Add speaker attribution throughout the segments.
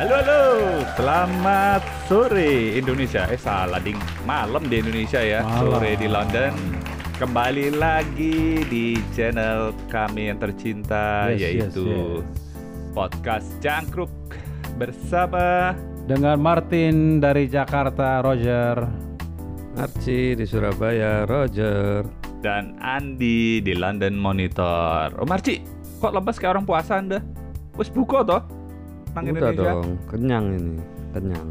Speaker 1: Halo halo, selamat sore Indonesia. Eh salah ding, malam di Indonesia ya,
Speaker 2: Malam.
Speaker 1: sore di London. Kembali lagi di channel kami yang tercinta
Speaker 2: Yes,
Speaker 1: yaitu
Speaker 2: yes,
Speaker 1: podcast Jangkruk bersama
Speaker 2: Dengan Martin dari Jakarta, Roger.
Speaker 3: Archie di Surabaya, Roger.
Speaker 1: dan Andi di London Monitor. Oh Marci, kok lepas kayak orang puasa anda? Wes buka toh? Nang
Speaker 3: Udah
Speaker 1: Indonesia.
Speaker 3: dong, kenyang ini, kenyang.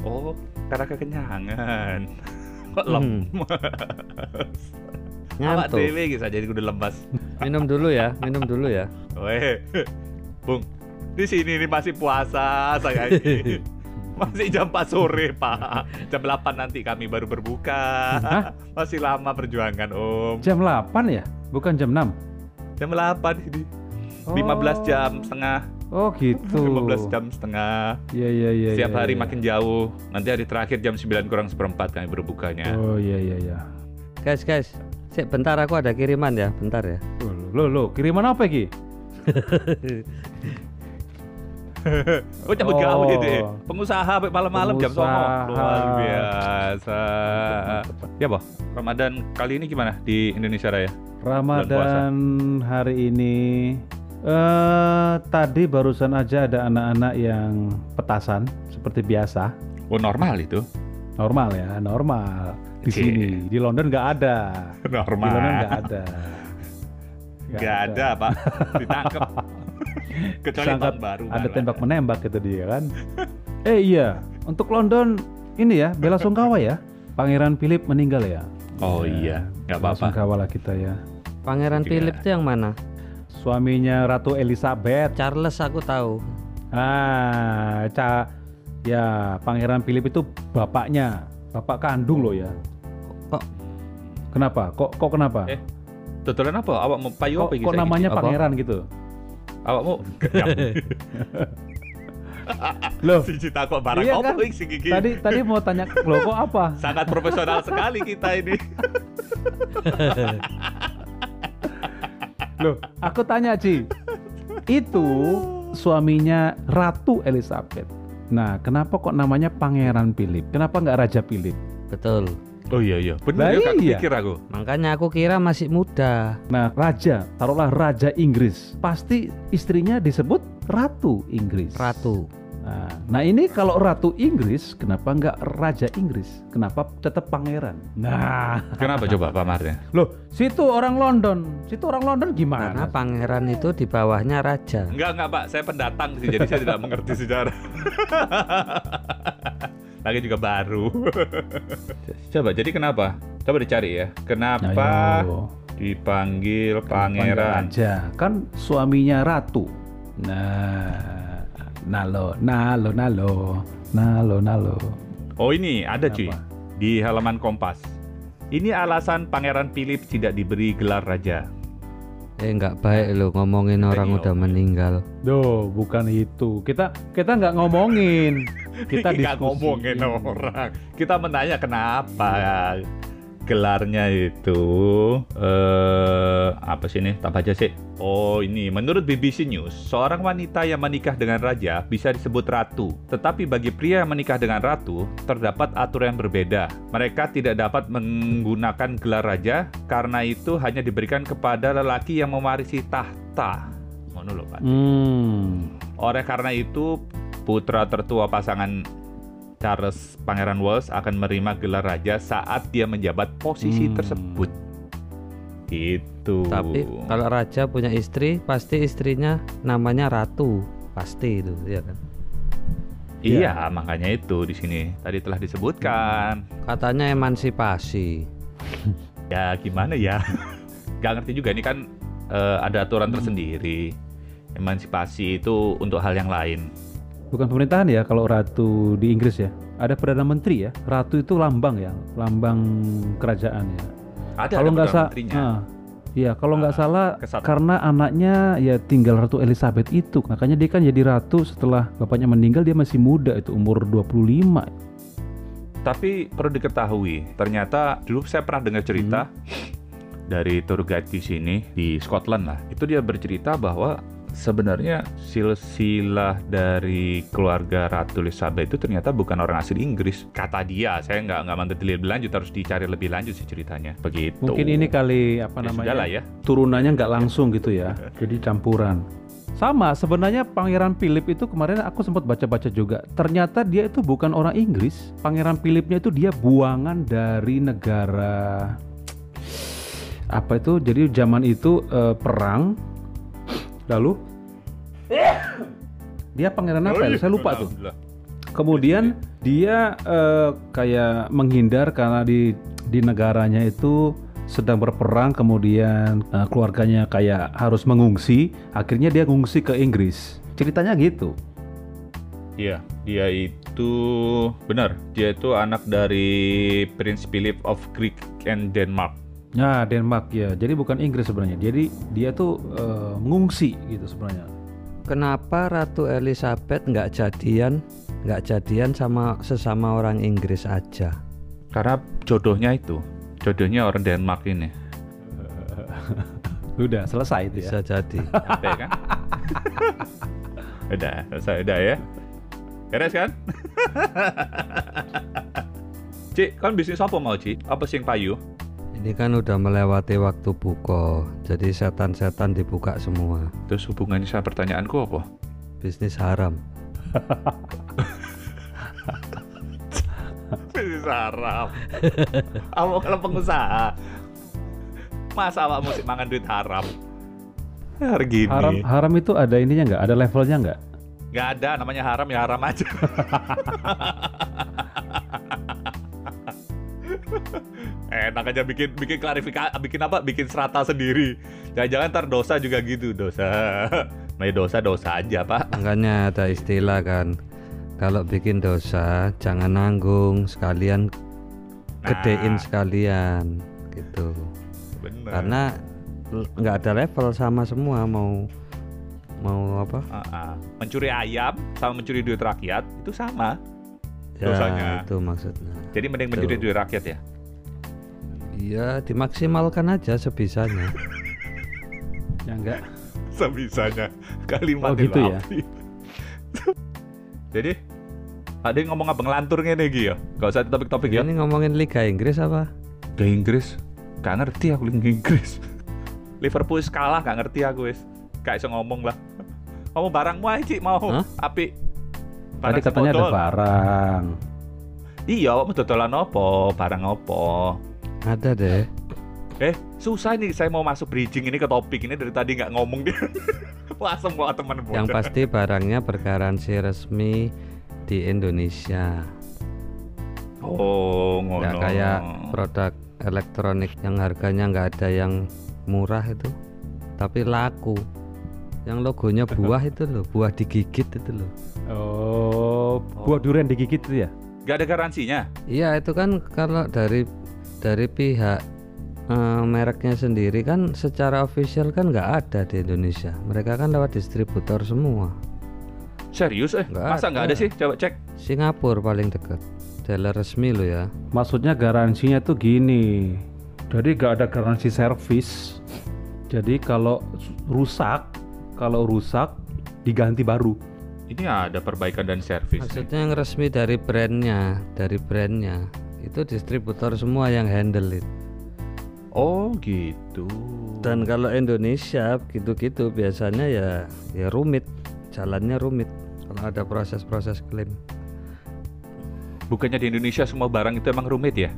Speaker 1: Oh, karena kekenyangan. Kok
Speaker 3: Hmm.
Speaker 1: lemas? Awak
Speaker 3: Ngantuk.
Speaker 1: dewe gitu jadi udah lemas.
Speaker 3: Minum dulu ya, minum dulu ya.
Speaker 1: Weh, Bung, di sini ini masih puasa saya ini. Masih jam 4 sore, Pak. Jam 8 nanti kami baru berbuka.
Speaker 2: Hah?
Speaker 1: Masih lama perjuangan, Om.
Speaker 2: Jam 8 ya? Bukan jam 6?
Speaker 1: Jam 8 ini. 15 jam setengah.
Speaker 2: Oh gitu.
Speaker 1: 15 jam setengah.
Speaker 2: Iya, iya, iya.
Speaker 1: Setiap
Speaker 2: iya,
Speaker 1: hari
Speaker 2: iya.
Speaker 1: makin jauh. Nanti hari terakhir jam 9 kurang seperempat kami berbukanya.
Speaker 2: Oh iya, iya, iya.
Speaker 3: Guys, guys. Sik bentar aku ada kiriman ya, bentar ya.
Speaker 2: Loh, loh, loh, kiriman apa Ki?
Speaker 1: Oh, cabut
Speaker 2: Oh.
Speaker 1: gawe deh. Pengusaha sampai malam-malam jam. 9. Luar biasa. Ya, Boh. Ramadan kali ini gimana di Indonesia Raya?
Speaker 2: Ramadan hari ini eh tadi barusan aja ada anak-anak yang petasan seperti biasa.
Speaker 1: Oh, normal itu.
Speaker 2: Normal ya, normal. Di
Speaker 1: Oke.
Speaker 2: sini, di London nggak ada. Di London
Speaker 1: Normal.
Speaker 2: nggak ada.
Speaker 1: Nggak ada, Pak. Ditangkap. Kecuali
Speaker 2: Sangat
Speaker 1: tahun baru.
Speaker 2: ada tembak menembak gitu dia kan. eh iya, untuk London ini ya bela sungkawa ya. Pangeran Philip meninggal ya.
Speaker 1: Oh iya, nggak apa-apa.
Speaker 2: Sungkawa lah kita ya.
Speaker 3: Pangeran
Speaker 1: Iya.
Speaker 3: Philip itu yang mana?
Speaker 2: Suaminya Ratu Elizabeth.
Speaker 3: Charles aku tahu.
Speaker 2: Ah, ca ya Pangeran Philip itu bapaknya, bapak kandung loh ya.
Speaker 3: Kok
Speaker 2: Kenapa? Kok kok kenapa?
Speaker 1: Eh, Tutulan apa? Awak mau payu
Speaker 2: kok,
Speaker 1: apa
Speaker 2: kok namanya
Speaker 3: Apa?
Speaker 2: pangeran gitu?
Speaker 1: Awak mau
Speaker 2: Loh,
Speaker 1: Siji takut barang
Speaker 2: Iya
Speaker 1: apa
Speaker 2: kan?
Speaker 1: iki sing iki?
Speaker 2: tadi tadi mau tanya loh kok apa?
Speaker 1: Sangat profesional sekali kita ini.
Speaker 2: Loh, aku tanya Ci. Itu suaminya Ratu Elizabeth. Nah, kenapa kok namanya Pangeran Philip? Kenapa nggak Raja Philip?
Speaker 3: betul.
Speaker 1: Oh iya iya, benar ya
Speaker 2: iya.
Speaker 1: pikir aku.
Speaker 3: Makanya aku kira masih muda.
Speaker 2: Nah, raja, taruhlah Raja Inggris. Pasti istrinya disebut Ratu Inggris.
Speaker 3: Ratu.
Speaker 2: Nah, nah ini kalau Ratu Inggris, kenapa nggak Raja Inggris? Kenapa tetap Pangeran? Nah,
Speaker 1: Kenapa coba Pak Martin?
Speaker 2: loh, situ orang London, situ orang London
Speaker 3: Karena
Speaker 2: gimana?
Speaker 3: pangeran itu di bawahnya raja.
Speaker 1: Enggak enggak Pak, saya pendatang sih, jadi saya tidak mengerti sejarah. Lagi juga baru. coba, jadi kenapa? Coba dicari ya. Kenapa
Speaker 2: Ayo.
Speaker 1: dipanggil
Speaker 2: Pangeran
Speaker 1: pangeran?
Speaker 2: Raja, kan suaminya Ratu. Nah, nalo, nalo, nalo, nalo, nalo.
Speaker 1: Oh ini ada cuy
Speaker 2: Kenapa?
Speaker 1: di halaman Kompas. Ini alasan Pangeran Philip tidak diberi gelar raja.
Speaker 3: Eh nggak baik lo ngomongin orang udah meninggal.
Speaker 2: Duh, bukan itu. Kita kita nggak ngomongin. Kita
Speaker 1: nggak
Speaker 2: diskusi.
Speaker 1: ngomongin orang. Kita menanya kenapa gelarnya itu eh apa sih ini? Tak baca sih. Oh ini menurut BBC News, seorang wanita yang menikah dengan raja bisa disebut ratu. Tetapi bagi pria yang menikah dengan ratu, terdapat aturan yang berbeda. Mereka tidak dapat menggunakan gelar raja karena itu hanya diberikan kepada lelaki yang mewarisi tahta. Ngono lho, Pak.
Speaker 2: Hmm.
Speaker 1: Oleh karena itu, putra tertua pasangan Charles Pangeran Wales akan menerima gelar raja saat dia menjabat posisi
Speaker 2: Hmm.
Speaker 1: tersebut. Gitu.
Speaker 3: Tapi kalau raja punya istri, pasti istrinya namanya ratu. Pasti itu, ya kan?
Speaker 1: iya, makanya itu di sini tadi telah disebutkan.
Speaker 3: Katanya emansipasi.
Speaker 1: Ya gimana ya? Gak ngerti juga ini kan eh, ada aturan
Speaker 2: Hmm.
Speaker 1: tersendiri. Emansipasi itu untuk hal yang lain.
Speaker 2: Bukan pemerintahan ya kalau ratu di Inggris ya. Ada perdana menteri ya. Ratu itu lambang ya, lambang kerajaan ya.
Speaker 1: Ada
Speaker 2: kalau nggak salah,
Speaker 1: menterinya.
Speaker 2: Iya, kalau nggak
Speaker 1: Ah,
Speaker 2: salah
Speaker 1: kesat-
Speaker 2: karena anaknya ya tinggal Ratu Elizabeth itu. Makanya dia kan jadi ratu setelah bapaknya meninggal dia masih muda itu umur 25.
Speaker 1: Tapi perlu diketahui, ternyata dulu saya pernah dengar cerita
Speaker 2: Hmm.
Speaker 1: dari tour guide di sini di Scotland lah. Itu dia bercerita bahwa sebenarnya silsilah dari keluarga Ratu Elizabeth itu ternyata bukan orang asli Inggris. Kata dia, saya nggak nggak mantep lebih lanjut, harus dicari lebih lanjut sih ceritanya. Begitu.
Speaker 2: Mungkin ini kali apa
Speaker 1: Ya
Speaker 2: namanya?
Speaker 1: ya.
Speaker 2: turunannya nggak langsung gitu ya, jadi campuran. Sama, sebenarnya Pangeran Philip itu kemarin aku sempat baca-baca juga. Ternyata dia itu bukan orang Inggris. Pangeran Philipnya itu dia buangan dari negara apa itu? Jadi zaman itu eh, perang, lalu dia pangeran apa ya? Saya lupa tuh. Kemudian dia eh, kayak menghindar karena di di negaranya itu sedang berperang, kemudian eh, keluarganya kayak harus mengungsi, akhirnya dia ngungsi ke Inggris. Ceritanya gitu.
Speaker 1: Iya, dia itu benar. Dia itu anak dari Prince Philip of Greek and Denmark.
Speaker 2: Nah, Denmark ya. Jadi bukan Inggris sebenarnya. Jadi dia tuh eh, ngungsi gitu sebenarnya.
Speaker 3: Kenapa Ratu Elizabeth nggak jadian nggak jadian sama sesama orang Inggris aja?
Speaker 1: Karena jodohnya itu, jodohnya orang Denmark ini.
Speaker 2: Udah selesai itu ya.
Speaker 3: Bisa jadi.
Speaker 1: Sampai kan? udah, selesai udah ya. Beres kan? Cik, kan bisnis apa mau Cik? Apa sih yang payu?
Speaker 3: Ini kan udah melewati waktu buka, jadi setan-setan dibuka semua.
Speaker 1: Terus hubungannya sama pertanyaanku apa?
Speaker 3: Bisnis haram.
Speaker 1: Bisnis haram. Awak kalau pengusaha. Masa awak musik mangan duit haram? Gini.
Speaker 2: Haram haram itu ada ininya nggak? Ada levelnya nggak?
Speaker 1: Nggak ada, namanya haram ya haram aja. Enak aja bikin bikin klarifikasi, bikin apa? Bikin serata sendiri. Jangan-jangan ntar dosa juga gitu, dosa. Nah, dosa dosa aja, Pak.
Speaker 3: Makanya ada istilah kan, kalau bikin dosa jangan nanggung, sekalian
Speaker 1: Nah.
Speaker 3: gedein sekalian, gitu.
Speaker 1: Bener.
Speaker 3: Karena nggak ada level sama semua mau mau apa?
Speaker 1: Mencuri ayam sama mencuri duit rakyat itu sama.
Speaker 3: Ya
Speaker 1: Dosanya.
Speaker 3: itu maksudnya.
Speaker 1: Jadi mending mencuri duit rakyat ya.
Speaker 3: Iya dimaksimalkan aja sebisanya.
Speaker 2: Ya enggak.
Speaker 1: Sebisanya kalimat
Speaker 2: Oh, gitu ya?
Speaker 1: Jadi ada yang ngomong apa ngelantur ngene iki ya. Gak usah topik-topik ya.
Speaker 3: Ini ngomongin Liga Inggris apa?
Speaker 1: Liga Inggris. Gak ngerti aku Liga Inggris. Liverpool kalah gak ngerti aku wis. Gak iso ngomong lah. Kamu barangmu aja Cik, mau
Speaker 3: Hah?
Speaker 1: api.
Speaker 2: Tadi katanya ada barang.
Speaker 1: Iya, mau dodolan apa? Barang apa?
Speaker 3: Ada deh.
Speaker 1: Eh, susah nih saya mau masuk bridging ini ke topik ini dari tadi nggak ngomong dia. Wah, semua teman
Speaker 3: Yang pasti barangnya bergaransi resmi di Indonesia.
Speaker 1: Oh, ngono.
Speaker 3: Nggak kayak produk elektronik yang harganya nggak ada yang murah itu, tapi laku. Yang logonya buah itu loh, buah digigit itu loh.
Speaker 2: Oh, buah durian digigit itu ya?
Speaker 1: Nggak ada garansinya.
Speaker 3: Iya itu kan kalau dari dari pihak eh, mereknya sendiri kan secara official kan nggak ada di Indonesia. Mereka kan lewat distributor semua.
Speaker 1: Serius eh?
Speaker 3: Nggak
Speaker 1: Masa nggak
Speaker 3: ada.
Speaker 1: ada sih? Coba cek.
Speaker 3: Singapura paling dekat. Dealer resmi lo ya.
Speaker 2: Maksudnya garansinya tuh gini. Jadi gak ada garansi servis. Jadi kalau rusak, kalau rusak diganti baru.
Speaker 1: Ini ada perbaikan dan servis. nih.
Speaker 3: Maksudnya yang resmi dari brandnya, dari brandnya itu distributor semua yang handle it.
Speaker 1: Oh, gitu.
Speaker 3: Dan kalau Indonesia gitu-gitu biasanya ya ya rumit, jalannya rumit kalau ada proses-proses klaim.
Speaker 1: bukannya di Indonesia semua barang itu emang rumit ya?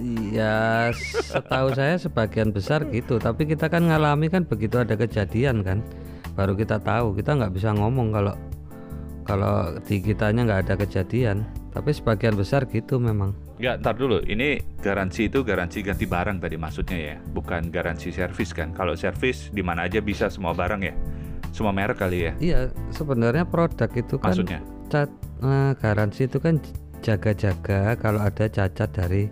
Speaker 3: Iya, setahu saya sebagian besar gitu. Tapi kita kan ngalami kan begitu ada kejadian kan, baru kita tahu. Kita nggak bisa ngomong kalau kalau di kitanya nggak ada kejadian. Tapi sebagian besar gitu memang.
Speaker 1: Ya, ntar dulu. Ini garansi itu garansi ganti barang tadi maksudnya ya, bukan garansi servis kan? Kalau servis di mana aja bisa semua barang ya, semua merek kali ya.
Speaker 3: Iya, sebenarnya produk itu kan
Speaker 1: Maksudnya?
Speaker 3: cat eh, garansi itu kan jaga-jaga kalau ada cacat dari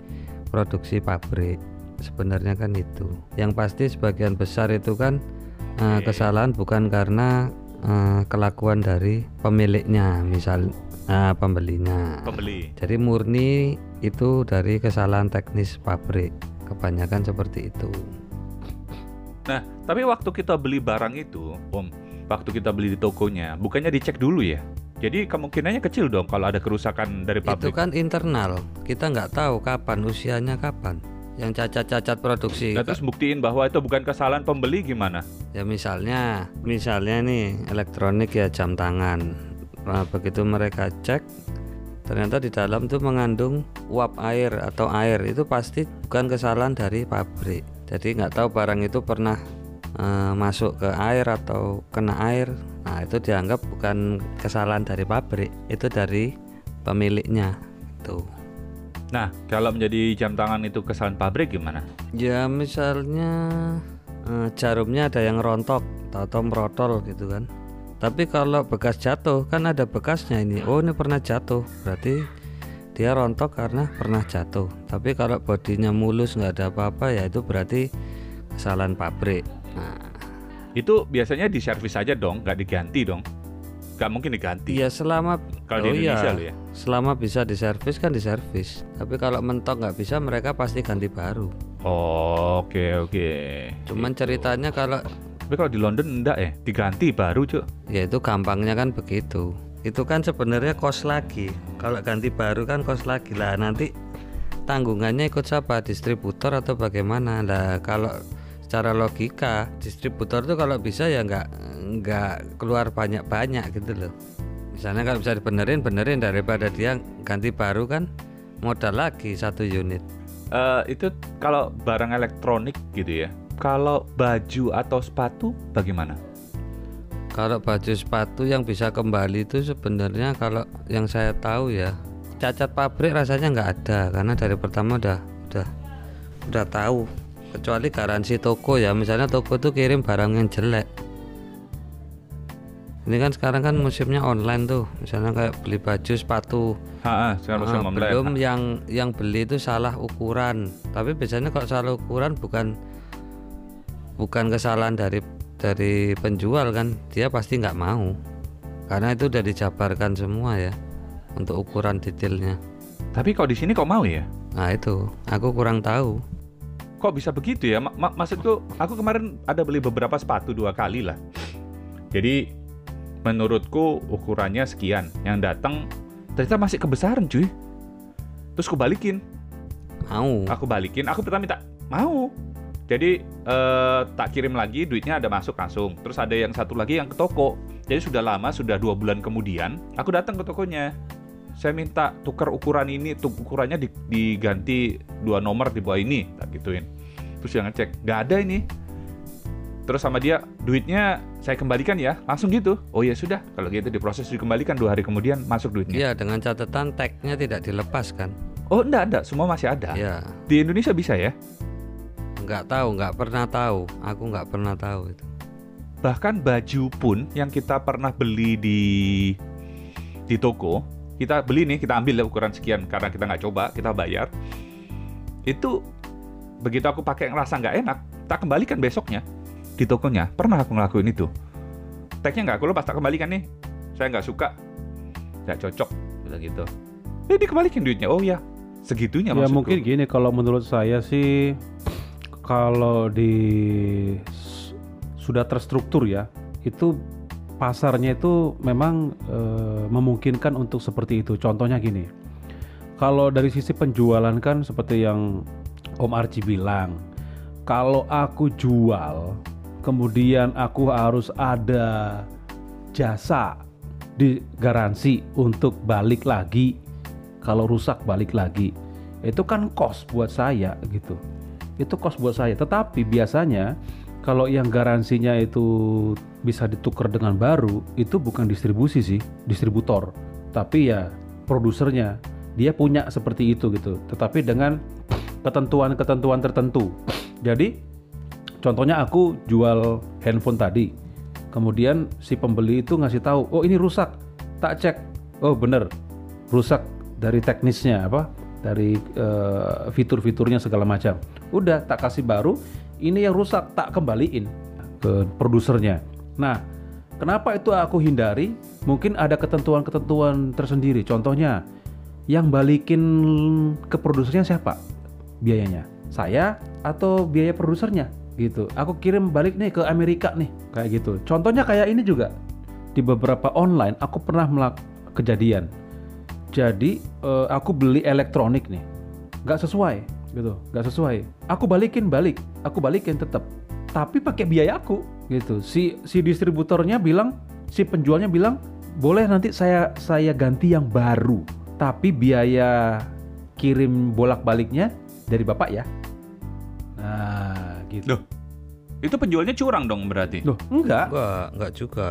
Speaker 3: produksi pabrik. Sebenarnya kan itu. Yang pasti sebagian besar itu kan eh, kesalahan bukan karena eh, kelakuan dari pemiliknya, misal eh, pembelinya.
Speaker 1: Pembeli.
Speaker 3: Jadi murni itu dari kesalahan teknis pabrik. Kebanyakan seperti itu.
Speaker 1: Nah, tapi waktu kita beli barang itu, Om, waktu kita beli di tokonya, bukannya dicek dulu ya? Jadi kemungkinannya kecil dong kalau ada kerusakan dari
Speaker 3: Itu
Speaker 1: pabrik.
Speaker 3: kan internal. Kita nggak tahu kapan usianya kapan. Yang cacat-cacat produksi.
Speaker 1: Nah, terus buktiin bahwa itu bukan kesalahan pembeli gimana?
Speaker 3: Ya misalnya, misalnya nih elektronik ya jam tangan. Nah, begitu mereka cek, ternyata di dalam tuh mengandung uap air atau air itu pasti bukan kesalahan dari pabrik. Jadi nggak tahu barang itu pernah eh, masuk ke air atau kena air. Nah itu dianggap bukan kesalahan dari pabrik, itu dari pemiliknya. Tuh.
Speaker 1: Nah, kalau menjadi jam tangan itu kesalahan pabrik gimana?
Speaker 3: Ya misalnya eh, jarumnya ada yang rontok atau merotol gitu kan. Tapi kalau bekas jatuh kan ada bekasnya ini. Oh ini pernah jatuh, berarti dia rontok karena pernah jatuh. Tapi kalau bodinya mulus nggak ada apa-apa ya itu berarti kesalahan pabrik. Nah,
Speaker 1: Itu biasanya diservis aja dong, nggak diganti dong. Nggak mungkin diganti.
Speaker 3: ya selama
Speaker 1: Kalau
Speaker 3: oh
Speaker 1: di Indonesia
Speaker 3: iya,
Speaker 1: ya.
Speaker 3: selama bisa diservis kan diservis. Tapi kalau mentok nggak bisa mereka pasti ganti baru.
Speaker 1: Oh, Oke oke.
Speaker 3: Cuman ceritanya kalau
Speaker 1: Tapi kalau di London enggak ya, diganti baru cuk.
Speaker 3: Ya itu gampangnya kan begitu. Itu kan sebenarnya kos lagi. Kalau ganti baru kan kos lagi lah. Nanti tanggungannya ikut siapa? Distributor atau bagaimana? Lah kalau secara logika distributor tuh kalau bisa ya nggak nggak keluar banyak-banyak gitu loh. Misalnya kalau bisa dibenerin benerin daripada dia ganti baru kan modal lagi satu unit.
Speaker 1: Eh, itu kalau barang elektronik gitu ya. Kalau baju atau sepatu bagaimana?
Speaker 3: Kalau baju sepatu yang bisa kembali itu sebenarnya kalau yang saya tahu ya cacat pabrik rasanya nggak ada karena dari pertama udah udah udah tahu kecuali garansi toko ya misalnya toko itu kirim barang yang jelek ini kan sekarang kan musimnya online tuh misalnya kayak beli baju sepatu
Speaker 1: Ha, sekarang musim
Speaker 3: Ah,
Speaker 1: online.
Speaker 3: belum yang yang beli itu salah ukuran tapi biasanya kalau salah ukuran bukan bukan kesalahan dari dari penjual kan dia pasti nggak mau karena itu udah dijabarkan semua ya untuk ukuran detailnya
Speaker 1: Tapi kok di sini kok mau ya?
Speaker 3: nah itu aku kurang tahu
Speaker 1: Kok bisa begitu ya? Ma- ma- maksudku, aku kemarin ada beli beberapa sepatu dua kali lah. Jadi menurutku ukurannya sekian. Yang datang ternyata masih kebesaran cuy. Terus aku balikin,
Speaker 3: mau
Speaker 1: aku balikin. Aku pertama minta mau. Jadi eh, tak kirim lagi, duitnya ada masuk langsung. Terus ada yang satu lagi yang ke toko. Jadi sudah lama, sudah dua bulan kemudian, aku datang ke tokonya. Saya minta tukar ukuran ini, tuh ukurannya di- diganti dua nomor di bawah ini, tak gituin. Terus yang ngecek, nggak ada ini. Terus sama dia, duitnya saya kembalikan ya, langsung gitu. Oh ya sudah, kalau gitu diproses dikembalikan dua hari kemudian masuk duitnya.
Speaker 3: iya dengan catatan tagnya tidak dilepaskan
Speaker 1: Oh enggak, enggak, semua masih ada.
Speaker 3: ya
Speaker 1: Di Indonesia bisa ya?
Speaker 3: Nggak tahu nggak pernah tahu. Aku nggak pernah tahu itu.
Speaker 1: Bahkan baju pun yang kita pernah beli di di toko kita beli nih kita ambil ya ukuran sekian karena kita nggak coba kita bayar. Itu begitu aku pakai ngerasa nggak enak tak kembalikan besoknya. Di tokonya pernah aku ngelakuin itu. Tagnya nggak aku lepas tak kembalikan nih. Saya nggak suka. Nggak cocok bilang gitu. Eh dikembalikan duitnya. Oh ya segitunya
Speaker 2: Ya
Speaker 1: maksudku.
Speaker 2: mungkin gini kalau menurut saya sih kalau di sudah terstruktur ya itu pasarnya itu memang eh, memungkinkan untuk seperti itu. Contohnya gini. Kalau dari sisi penjualan kan seperti yang Om Archie bilang, kalau aku jual kemudian aku harus ada jasa di garansi untuk balik lagi kalau rusak balik lagi itu kan kos buat saya gitu itu kos buat saya. Tetapi biasanya kalau yang garansinya itu bisa ditukar dengan baru itu bukan distribusi sih distributor. Tapi ya produsernya. Dia punya seperti itu gitu. Tetapi dengan ketentuan-ketentuan tertentu. Jadi contohnya aku jual handphone tadi. Kemudian si pembeli itu ngasih tahu oh ini rusak. Tak cek. Oh bener. Rusak dari teknisnya. Apa dari eh, fitur-fiturnya segala macam. Udah tak kasih baru ini yang rusak tak kembaliin ke produsernya. Nah kenapa itu aku hindari? Mungkin ada ketentuan-ketentuan tersendiri. Contohnya yang balikin ke produsernya siapa? Biayanya. Saya atau biaya produsernya? Gitu. Aku kirim balik nih ke Amerika nih, kayak gitu. Contohnya kayak ini juga. Di beberapa online aku pernah melak kejadian. Jadi eh, aku beli elektronik nih, nggak sesuai gitu, nggak sesuai. Aku balikin balik, aku balikin tetap, tapi pakai biaya aku gitu. Si si distributornya bilang, si penjualnya bilang boleh nanti saya saya ganti yang baru, tapi biaya kirim bolak baliknya dari bapak ya. Nah, gitu.
Speaker 1: Loh. Itu penjualnya curang dong berarti.
Speaker 2: Loh, enggak,
Speaker 3: Enggak, enggak juga.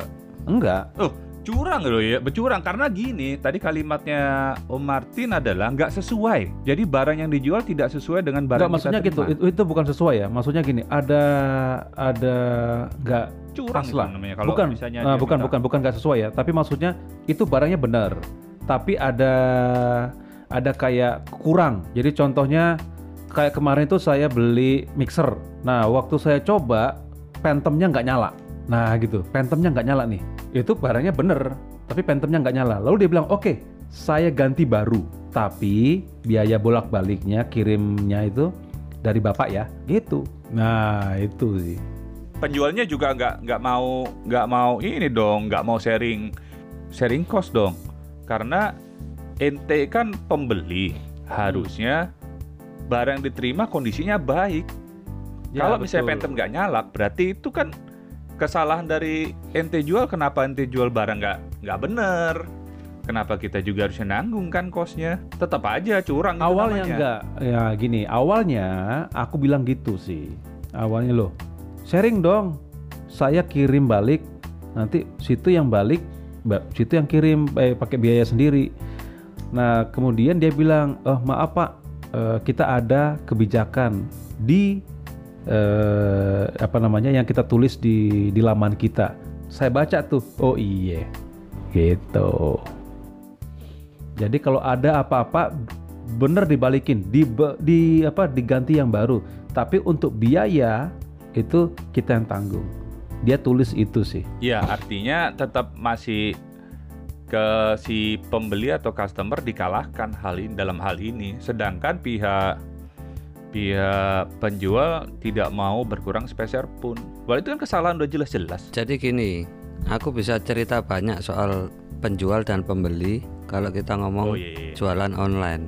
Speaker 2: enggak.
Speaker 1: Oh, curang loh ya, bercurang karena gini. Tadi kalimatnya Om Martin adalah nggak sesuai. Jadi barang yang dijual tidak sesuai dengan barang
Speaker 2: Enggak, maksudnya
Speaker 1: kita
Speaker 2: gitu.
Speaker 1: terima.
Speaker 2: Itu, itu bukan sesuai ya. Maksudnya gini, ada ada enggak
Speaker 1: curang
Speaker 2: pas lah.
Speaker 1: namanya kalau
Speaker 2: bukan,
Speaker 1: misalnya dia
Speaker 2: bukan,
Speaker 1: minta-
Speaker 2: bukan, bukan nggak sesuai ya. Tapi maksudnya itu barangnya benar. Tapi ada ada kayak kurang. Jadi contohnya kayak kemarin itu saya beli mixer. Nah, waktu saya coba Phantomnya nggak nyala. Nah, gitu. Phantomnya nggak nyala nih. Itu barangnya bener, tapi Phantomnya nggak nyala. Lalu dia bilang, oke, saya ganti baru. Tapi biaya bolak-baliknya, kirimnya itu dari bapak ya, gitu. Nah, itu sih.
Speaker 1: penjualnya juga nggak nggak mau nggak mau ini dong nggak mau sharing sharing cost dong karena ente kan pembeli harusnya barang diterima kondisinya baik
Speaker 2: Ya,
Speaker 1: kalau misalnya
Speaker 2: betul.
Speaker 1: Phantom nggak nyala berarti itu kan kesalahan dari ente jual kenapa ente jual barang nggak nggak bener? Kenapa kita juga harusnya nanggung kan kosnya? Tetap aja curang
Speaker 2: awalnya enggak ya gini awalnya aku bilang gitu sih. Awalnya loh sharing dong. Saya kirim balik. Nanti situ yang balik ba- situ yang kirim eh, pakai biaya sendiri. Nah kemudian dia bilang oh maaf pak. Eh, kita ada kebijakan di eh, apa namanya yang kita tulis di di laman kita saya baca tuh oh iya gitu jadi kalau ada apa-apa bener dibalikin, di, di apa diganti yang baru. Tapi untuk biaya itu kita yang tanggung. Dia tulis itu sih.
Speaker 1: Ya, artinya tetap masih ke si pembeli atau customer dikalahkan hal ini dalam hal ini. Sedangkan pihak pihak penjual tidak mau berkurang sepeser pun. Wah itu kan kesalahan udah jelas-jelas.
Speaker 3: Jadi gini, aku bisa cerita banyak soal penjual dan pembeli kalau kita ngomong
Speaker 1: Oh iya, iya.
Speaker 3: jualan online.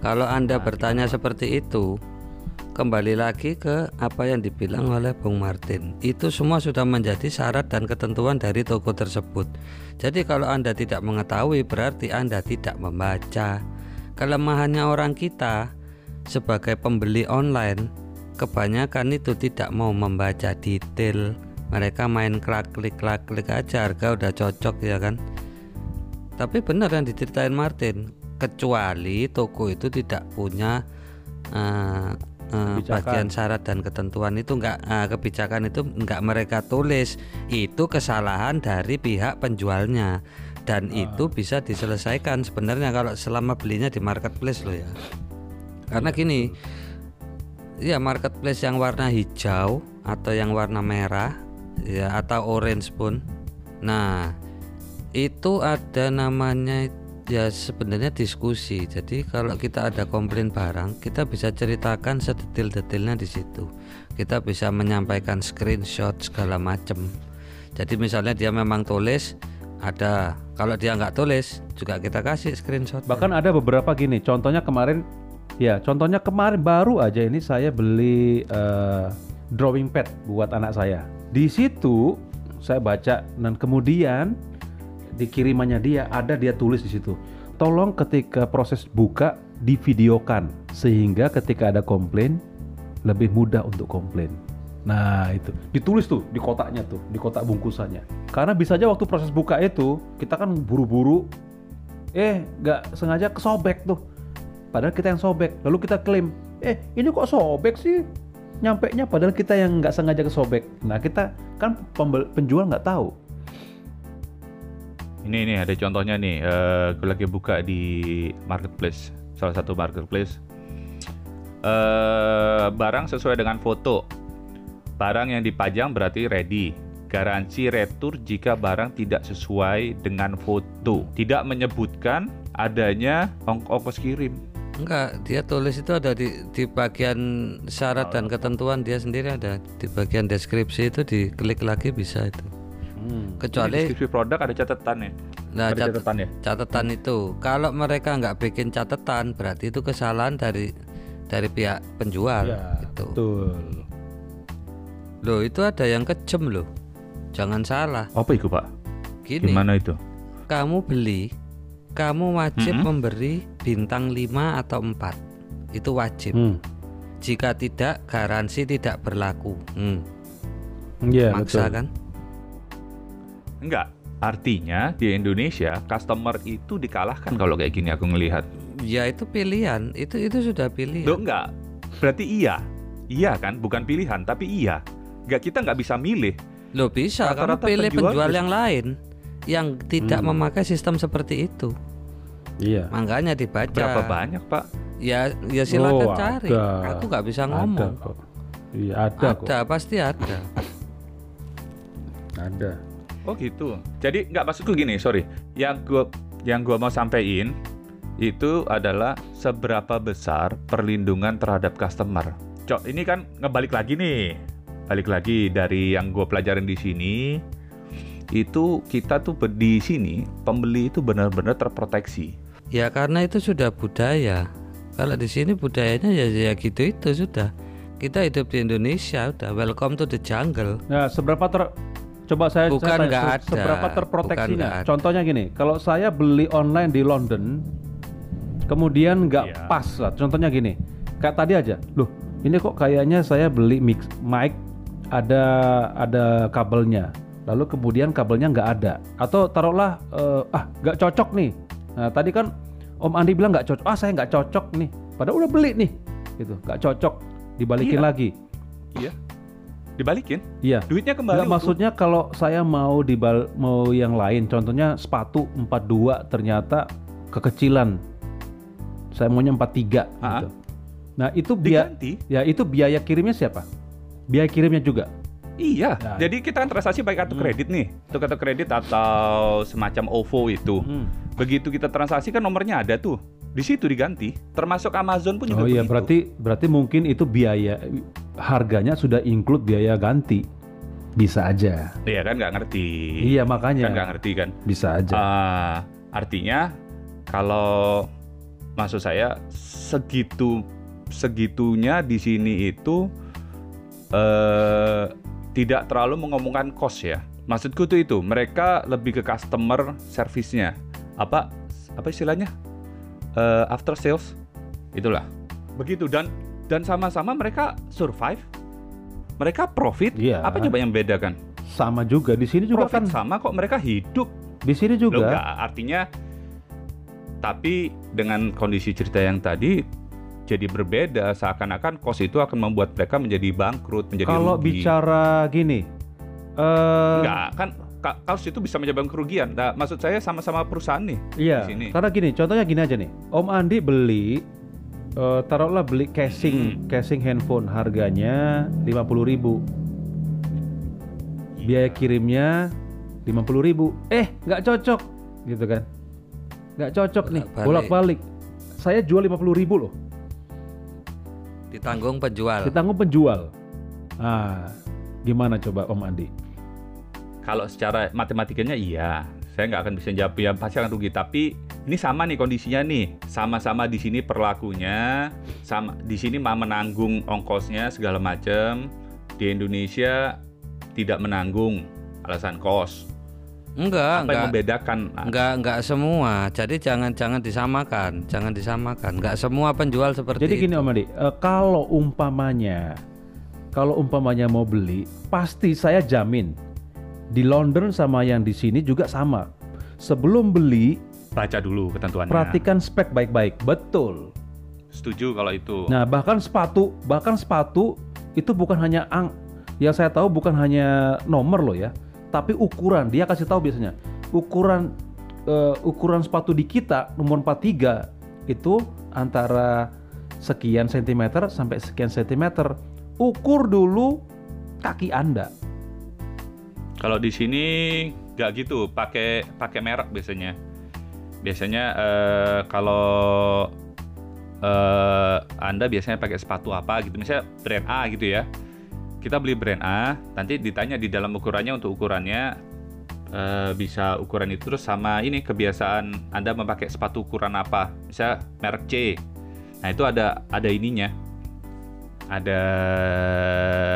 Speaker 3: Kalau Anda bertanya seperti itu, kembali lagi ke apa yang dibilang oleh Bung Martin. Itu semua sudah menjadi syarat dan ketentuan dari toko tersebut. Jadi kalau Anda tidak mengetahui berarti Anda tidak membaca. Kelemahannya orang kita sebagai pembeli online kebanyakan itu tidak mau membaca detail. Mereka main klik klik aja harga udah cocok ya kan. Tapi benar yang diceritain Martin, kecuali toko itu tidak punya eh,
Speaker 2: Kebijakan.
Speaker 3: bagian syarat dan ketentuan itu enggak eh, kebijakan itu enggak mereka tulis. Itu kesalahan dari pihak penjualnya dan itu bisa diselesaikan sebenarnya kalau selama belinya di marketplace loh ya. Karena gini, ya marketplace yang warna hijau atau yang warna merah ya atau orange pun. Nah, itu ada namanya ya sebenarnya diskusi. Jadi kalau kita ada komplain barang, kita bisa ceritakan sedetil-detilnya di situ. Kita bisa menyampaikan screenshot segala macam. Jadi misalnya dia memang tulis ada, kalau dia nggak tulis juga kita kasih screenshot.
Speaker 2: Bahkan ada beberapa gini. Contohnya kemarin, ya contohnya kemarin baru aja ini saya beli eh, drawing pad buat anak saya. Di situ saya baca dan kemudian di kirimannya dia ada dia tulis di situ. Tolong ketika proses buka divideokan sehingga ketika ada komplain lebih mudah untuk komplain. Nah itu ditulis tuh di kotaknya tuh di kotak bungkusannya. Karena bisa aja waktu proses buka itu kita kan buru-buru, eh nggak sengaja kesobek tuh. Padahal kita yang sobek. Lalu kita klaim, eh ini kok sobek sih? Nyampe nya padahal kita yang nggak sengaja kesobek. Nah kita kan pembel- penjual nggak tahu.
Speaker 1: Ini nih ada contohnya nih. eh gue lagi buka di marketplace, salah satu marketplace. eh barang sesuai dengan foto. Barang yang dipajang berarti ready. Garansi retur jika barang tidak sesuai dengan foto. Tidak menyebutkan adanya ong- ongkos kirim.
Speaker 3: Enggak, dia tulis itu ada di di bagian syarat dan ketentuan dia sendiri ada di bagian deskripsi itu diklik lagi bisa itu.
Speaker 2: Hmm.
Speaker 3: Kecuali
Speaker 1: deskripsi produk ada catatan ya.
Speaker 3: nah
Speaker 1: ada
Speaker 3: cat-
Speaker 1: catatan ya.
Speaker 3: catatan itu kalau mereka nggak bikin catatan berarti itu kesalahan dari dari pihak penjual
Speaker 2: Ya,
Speaker 3: itu.
Speaker 2: betul.
Speaker 3: Loh, itu ada yang kejem loh. Jangan salah.
Speaker 1: Apa itu pak?
Speaker 3: Gini,
Speaker 1: Gimana itu?
Speaker 3: kamu beli, kamu wajib
Speaker 1: Mm-mm.
Speaker 3: memberi bintang 5 atau 4. Itu wajib.
Speaker 2: Hmm.
Speaker 3: Jika tidak, garansi tidak berlaku. Hmm,
Speaker 2: Iya,
Speaker 3: maksa
Speaker 2: betul.
Speaker 3: kan?
Speaker 1: Enggak. Artinya di Indonesia customer itu dikalahkan kalau kayak gini aku ngelihat.
Speaker 3: Ya itu pilihan, itu itu sudah pilihan.
Speaker 1: Loh enggak. Berarti iya. Iya kan, bukan pilihan tapi iya. Enggak kita nggak bisa milih.
Speaker 3: Loh bisa, kamu
Speaker 1: Rata-rata
Speaker 3: pilih
Speaker 1: penjual
Speaker 3: penjual yang lain yang tidak
Speaker 2: Hmm.
Speaker 3: memakai sistem seperti itu.
Speaker 2: Iya.
Speaker 3: Makanya dibaca.
Speaker 1: Berapa banyak pak?
Speaker 3: Ya, ya silakan
Speaker 2: Oh,
Speaker 3: cari.
Speaker 2: ada.
Speaker 3: Aku nggak bisa
Speaker 2: Ada
Speaker 3: ngomong.
Speaker 2: kok. Iya, ada, kok.
Speaker 3: Ada, pasti ada.
Speaker 2: Ada.
Speaker 1: Oh gitu. Jadi nggak maksudku gini, sorry. Yang gua yang gua mau sampaikan itu adalah seberapa besar perlindungan terhadap customer. Cok, ini kan ngebalik lagi nih. Balik lagi dari yang gue pelajarin di sini itu kita tuh di sini pembeli itu benar-benar terproteksi.
Speaker 3: Ya karena itu sudah budaya. Kalau di sini budayanya ya ya gitu itu sudah. Kita hidup di Indonesia udah welcome to the jungle.
Speaker 2: Nah, seberapa ter Coba saya,
Speaker 3: Bukan
Speaker 2: saya tanya,
Speaker 3: nggak
Speaker 2: se-
Speaker 3: ada.
Speaker 2: seberapa
Speaker 3: Bukan
Speaker 2: terproteksinya?
Speaker 3: ada.
Speaker 2: Contohnya gini, kalau saya beli online di London, kemudian nggak
Speaker 1: Iya.
Speaker 2: pas lah. Contohnya gini, kayak tadi aja, loh, ini kok kayaknya saya beli mix mic ada ada kabelnya, lalu kemudian kabelnya nggak ada, atau taruhlah eh, ah nggak cocok nih. Nah tadi kan Om Andi bilang nggak cocok, ah saya nggak cocok nih, padahal udah beli nih, gitu, nggak cocok, dibalikin
Speaker 1: Iya.
Speaker 2: lagi.
Speaker 1: Iya. Dibalikin,
Speaker 2: Iya.
Speaker 1: duitnya kembali.
Speaker 2: Nggak, maksudnya kalau saya mau dibal mau yang lain, contohnya sepatu 42 ternyata kekecilan. Saya maunya 43
Speaker 1: Ha-ha.
Speaker 2: gitu. Nah, itu biaya ya itu biaya kirimnya siapa? Biaya kirimnya juga.
Speaker 1: Iya.
Speaker 2: Nah.
Speaker 1: Jadi kita kan transaksi baik kartu
Speaker 2: Hmm.
Speaker 1: kredit nih, itu kartu kredit atau semacam OVO itu.
Speaker 2: Hmm.
Speaker 1: Begitu kita transaksi kan nomornya ada tuh. Di situ diganti. Termasuk Amazon pun juga
Speaker 2: Oh iya,
Speaker 1: begitu.
Speaker 2: berarti berarti mungkin itu biaya harganya sudah include biaya ganti. Bisa aja.
Speaker 1: Iya kan nggak ngerti.
Speaker 2: Iya, makanya.
Speaker 1: Kan nggak ngerti kan.
Speaker 2: Bisa aja.
Speaker 1: Ah, artinya kalau maksud saya segitu segitunya di sini itu eh tidak terlalu mengomongkan cost ya. Maksudku tuh itu, mereka lebih ke customer service-nya. Apa apa istilahnya? Eh, after sales. Itulah. Begitu dan dan sama-sama mereka survive. Mereka profit.
Speaker 2: Iya.
Speaker 1: Apa coba yang bedakan?
Speaker 2: Sama juga di sini juga
Speaker 1: Profit
Speaker 2: kan.
Speaker 1: sama kok mereka hidup.
Speaker 2: Di sini
Speaker 1: Loh,
Speaker 2: juga.
Speaker 1: enggak, artinya tapi dengan kondisi cerita yang tadi jadi berbeda seakan-akan kos itu akan membuat mereka menjadi bangkrut, menjadi
Speaker 2: Kalau
Speaker 1: rugi.
Speaker 2: bicara gini, eh
Speaker 1: enggak kan ka- kaos itu bisa menyebabkan kerugian. Nah, maksud saya sama-sama perusahaan nih.
Speaker 2: Iya,
Speaker 1: di sini.
Speaker 2: karena gini, contohnya gini aja nih. Om Andi beli eh, taruhlah beli
Speaker 1: Hmm.
Speaker 2: casing, casing handphone harganya 50.000. Biaya kirimnya 50.000. Eh, nggak cocok. Gitu kan. Nggak cocok nih,
Speaker 3: Bolak-balik.
Speaker 2: bolak-balik. Saya jual 50.000 loh.
Speaker 3: Ditanggung penjual.
Speaker 2: Ditanggung penjual. Ah, gimana coba Om Andi?
Speaker 1: Kalau secara matematikanya iya, saya nggak akan bisa jawab ya pasti akan rugi. Tapi ini sama nih kondisinya nih, sama-sama di sini perlakunya, sama di sini mah menanggung ongkosnya segala macam. Di Indonesia tidak menanggung alasan kos.
Speaker 3: Enggak,
Speaker 1: Apa yang
Speaker 3: enggak.
Speaker 1: membedakan?
Speaker 3: Enggak, enggak semua. Jadi jangan jangan disamakan, jangan disamakan. Enggak semua penjual seperti
Speaker 2: Jadi
Speaker 3: itu.
Speaker 2: gini Om Andi, eh, kalau umpamanya kalau umpamanya mau beli, pasti saya jamin di London sama yang di sini juga sama. Sebelum beli,
Speaker 1: Baca dulu ketentuannya.
Speaker 2: perhatikan spek baik-baik. Betul.
Speaker 1: Setuju kalau itu.
Speaker 2: Nah, bahkan sepatu, bahkan sepatu itu bukan hanya ang yang saya tahu bukan hanya nomor loh ya, tapi ukuran. Dia kasih tahu biasanya. Ukuran eh, ukuran sepatu di kita nomor 43 itu antara sekian sentimeter sampai sekian sentimeter. Ukur dulu kaki Anda.
Speaker 1: Kalau di sini nggak gitu, pakai pakai merek biasanya. Biasanya eh, kalau eh, Anda biasanya pakai sepatu apa gitu, misalnya brand A gitu ya. Kita beli brand A, nanti ditanya di dalam ukurannya untuk ukurannya eh, bisa ukuran itu terus sama ini kebiasaan Anda memakai sepatu ukuran apa, misalnya merek C. Nah itu ada ada ininya, ada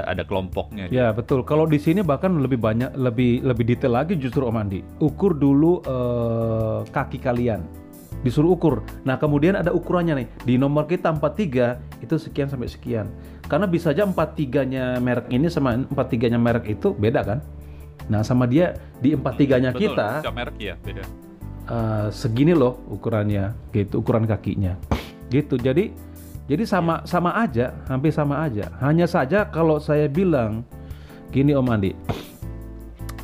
Speaker 1: ada kelompoknya.
Speaker 2: Ya betul. Kalau di sini bahkan lebih banyak, lebih lebih detail lagi justru Om Andi. Ukur dulu eh, kaki kalian. Disuruh ukur. Nah kemudian ada ukurannya nih. Di nomor kita 43 itu sekian sampai sekian. Karena bisa aja 43-nya merek ini sama 43-nya merek itu beda kan. Nah sama dia di 43-nya
Speaker 1: Betul,
Speaker 2: kita
Speaker 1: setiap merek ya beda.
Speaker 2: eh, segini loh ukurannya, gitu ukuran kakinya, gitu. Jadi jadi sama sama aja, hampir sama aja. Hanya saja kalau saya bilang gini Om Andi,